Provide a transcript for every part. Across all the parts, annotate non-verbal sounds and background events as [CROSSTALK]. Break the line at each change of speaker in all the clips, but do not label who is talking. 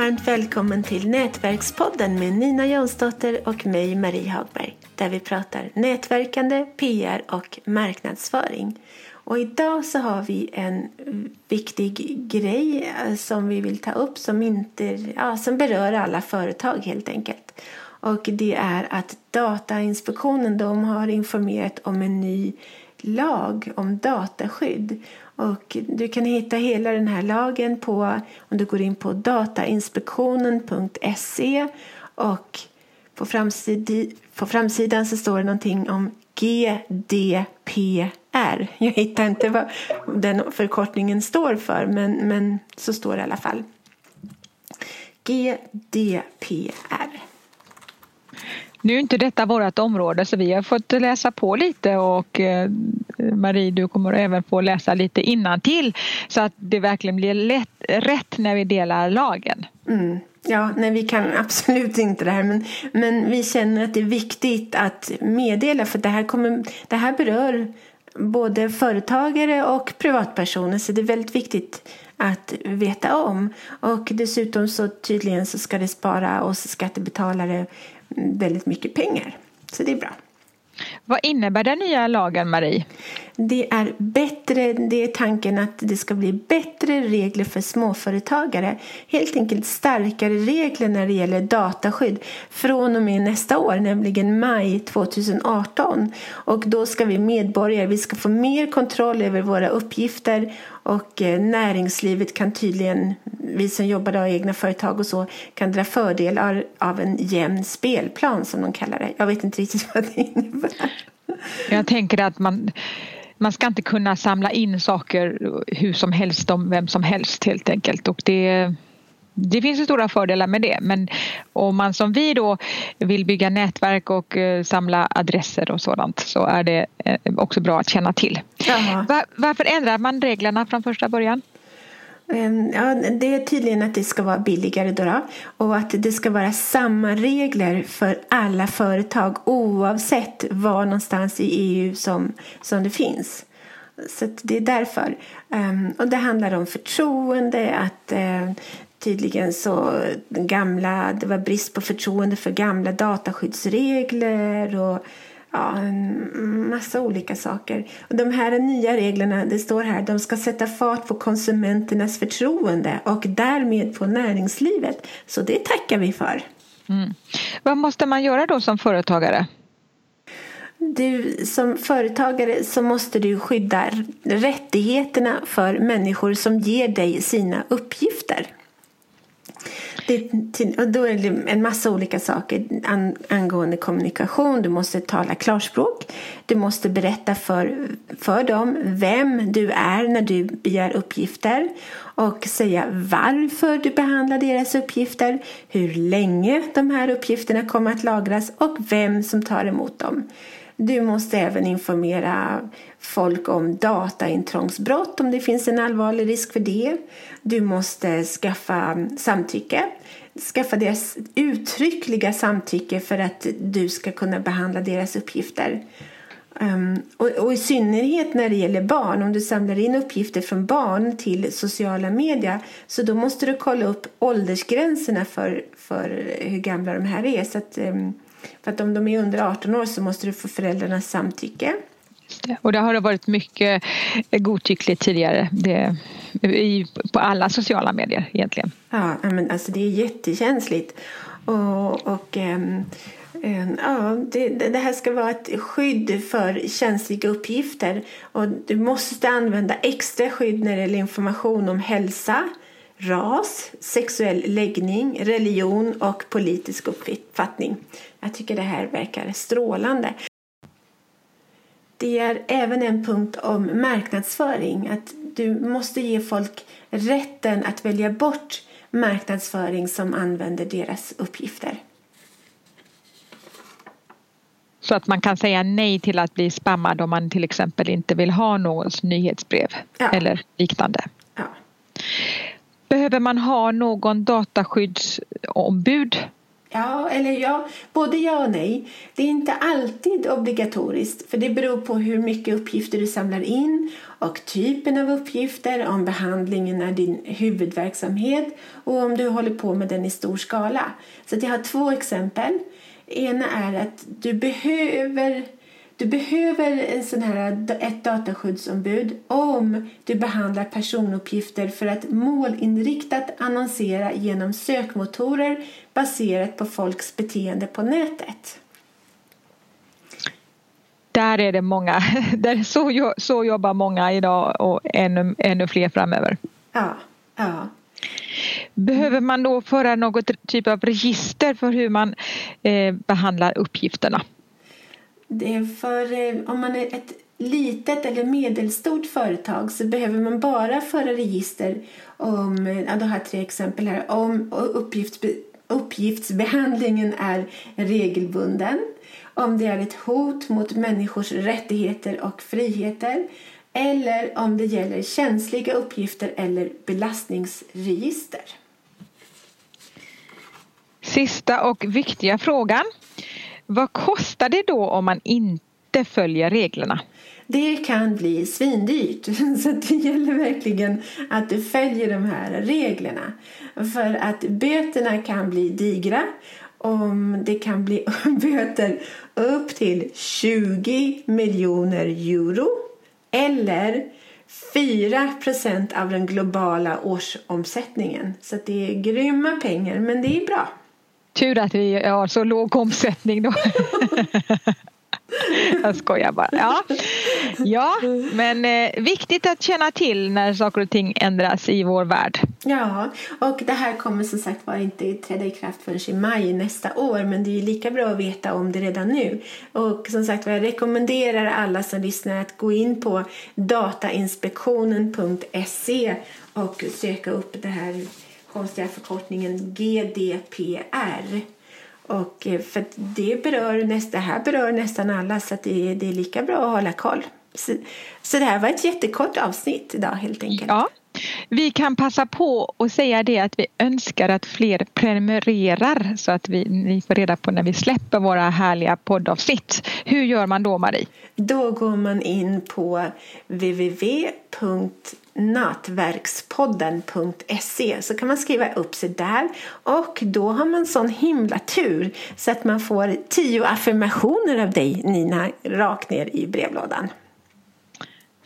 varmt välkommen till Nätverkspodden med Nina Jonsdotter och mig Marie Hagberg där vi pratar nätverkande, PR och marknadsföring. Och idag så har vi en viktig grej eh, som vi vill ta upp som, inte, ja, som berör alla företag helt enkelt. Och det är att Datainspektionen de har informerat om en ny lag om dataskydd. Och du kan hitta hela den här lagen på, om du går in på datainspektionen.se och på, framsid, på framsidan så står det någonting om GDPR. Jag hittar inte vad den förkortningen står för, men, men så står det i alla fall. GDPR.
Nu är inte detta vårt område så vi har fått läsa på lite och eh, Marie du kommer även få läsa lite till så att det verkligen blir lätt, rätt när vi delar lagen.
Mm. Ja, nej, vi kan [LAUGHS] absolut inte det här men, men vi känner att det är viktigt att meddela för det här, kommer, det här berör både företagare och privatpersoner så det är väldigt viktigt att veta om. Och dessutom så tydligen så ska det spara oss skattebetalare väldigt mycket pengar. Så det är bra.
Vad innebär den nya lagen, Marie?
Det är bättre, det är tanken att det ska bli bättre regler för småföretagare. Helt enkelt starkare regler när det gäller dataskydd från och med nästa år, nämligen maj 2018. Och då ska vi medborgare, vi ska få mer kontroll över våra uppgifter och eh, näringslivet kan tydligen, vi som jobbar i egna företag och så, kan dra fördelar av en jämn spelplan som de kallar det. Jag vet inte riktigt [LAUGHS] vad det innebär.
Jag tänker att man man ska inte kunna samla in saker hur som helst om vem som helst helt enkelt och det det finns ju stora fördelar med det men om man som vi då vill bygga nätverk och eh, samla adresser och sådant så är det eh, också bra att känna till. Var, varför ändrar man reglerna från första början?
Ehm, ja, det är tydligen att det ska vara billigare då, då, och att det ska vara samma regler för alla företag oavsett var någonstans i EU som, som det finns. Så det är därför. Ehm, och det handlar om förtroende, att eh, tydligen så gamla, det var brist på förtroende för gamla dataskyddsregler och ja, en massa olika saker. Och de här nya reglerna, det står här, de ska sätta fart på konsumenternas förtroende och därmed på näringslivet. Så det tackar vi för.
Mm. Vad måste man göra då som företagare?
Du, som företagare så måste du skydda rättigheterna för människor som ger dig sina uppgifter. Det, och då är det en massa olika saker angående kommunikation. Du måste tala klarspråk. Du måste berätta för, för dem vem du är när du begär uppgifter och säga varför du behandlar deras uppgifter, hur länge de här uppgifterna kommer att lagras och vem som tar emot dem. Du måste även informera folk om dataintrångsbrott om det finns en allvarlig risk för det. Du måste skaffa samtycke. Skaffa deras uttryckliga samtycke för att du ska kunna behandla deras uppgifter. Um, och, och, i synnerhet när det gäller barn, om du samlar in uppgifter från barn till sociala medier så då måste du kolla upp åldersgränserna för, för hur gamla de här är. Så att, um, för att om de är under 18 år så måste du få föräldrarnas samtycke.
Och det har det varit mycket godtyckligt tidigare det, i, på alla sociala medier egentligen.
Ja, men alltså det är jättekänsligt. Och, och ähm, Ja, det, det, här ska vara ett skydd för känsliga uppgifter och du måste använda extra skydd när det gäller information om hälsa, ras, sexuell läggning, religion och politisk uppfattning. Jag tycker det här verkar strålande. Det är även en punkt om marknadsföring. Att du måste ge folk rätten att välja bort marknadsföring som använder deras uppgifter.
Så att man kan säga nej till att bli spammad om man till exempel inte vill ha någons nyhetsbrev ja. eller liknande.
Ja.
Behöver man ha någon dataskyddsombud
Ja, eller ja, både ja och nej. Det är inte alltid obligatoriskt för det beror på hur mycket uppgifter du samlar in och typen av uppgifter, om behandlingen är din huvudverksamhet och om du håller på med den i stor skala. Så jag har två exempel. Ena är att du behöver du behöver en sån här, ett dataskyddsombud om du behandlar personuppgifter för att målinriktat annonsera genom sökmotorer baserat på folks beteende på nätet.
Där är det många, [LAUGHS] där så, så jobbar många idag och ännu, ännu fler framöver.
Ja, ja.
Behöver man då föra något typ av register för hur man eh, behandlar uppgifterna?
Det är för, eh, om man är ett litet eller medelstort företag så behöver man bara föra register om, eh, ja, då har tre exempel här, om uppgifts, uppgiftsbehandlingen är regelbunden, om det är ett hot mot människors rättigheter och friheter eller om det gäller känsliga uppgifter eller belastningsregister.
Sista och viktiga frågan. Vad kostar det då om man inte följer reglerna?
Det kan bli svindyrt, [LAUGHS] så det gäller verkligen att du följer de här reglerna. För att böterna kan bli digra om det kan bli [LAUGHS] böter upp till 20 miljoner euro eller 4 procent av den globala årsomsättningen. Så det är grymma pengar, men det är bra.
Tur att vi har så låg omsättning då. [LAUGHS] Jag skojar bara. Ja, ja men eh, viktigt att känna till när saker och ting ändras i vår värld.
Ja, och det här kommer som sagt var inte träda i kraft förrän i maj nästa år men det är lika bra att veta om det redan nu. Och som sagt jag rekommenderar alla som lyssnar att gå in på datainspektionen.se och söka upp det här konstiga förkortningen GDPR. Och eh, för det, berör det här berör nästan alla så det, det är lika bra att hålla koll. Så, så det här var ett jättekort avsnitt idag helt enkelt.
Ja. Vi kan passa på att säga det att vi önskar att fler prenumererar så att vi, ni får reda på när vi släpper våra härliga poddavsnitt. Hur gör man då Marie?
Då går man in på www.nätverkspodden.se så kan man skriva upp sig där och då har man sån himla tur så att man får tio affirmationer av dig Nina rakt ner i brevlådan.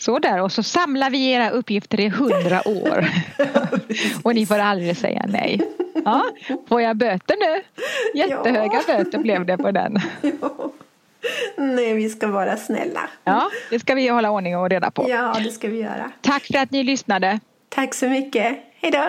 Så där och så samlar vi era uppgifter i hundra år [LAUGHS] [LAUGHS] och ni får aldrig säga nej. Ja, får jag böter nu? Jättehöga ja. böter blev det på den. Ja.
Nej, vi ska vara snälla.
Ja, det ska vi hålla ordning och reda på.
Ja, det ska vi göra.
Tack för att ni lyssnade.
Tack så mycket. Hej då.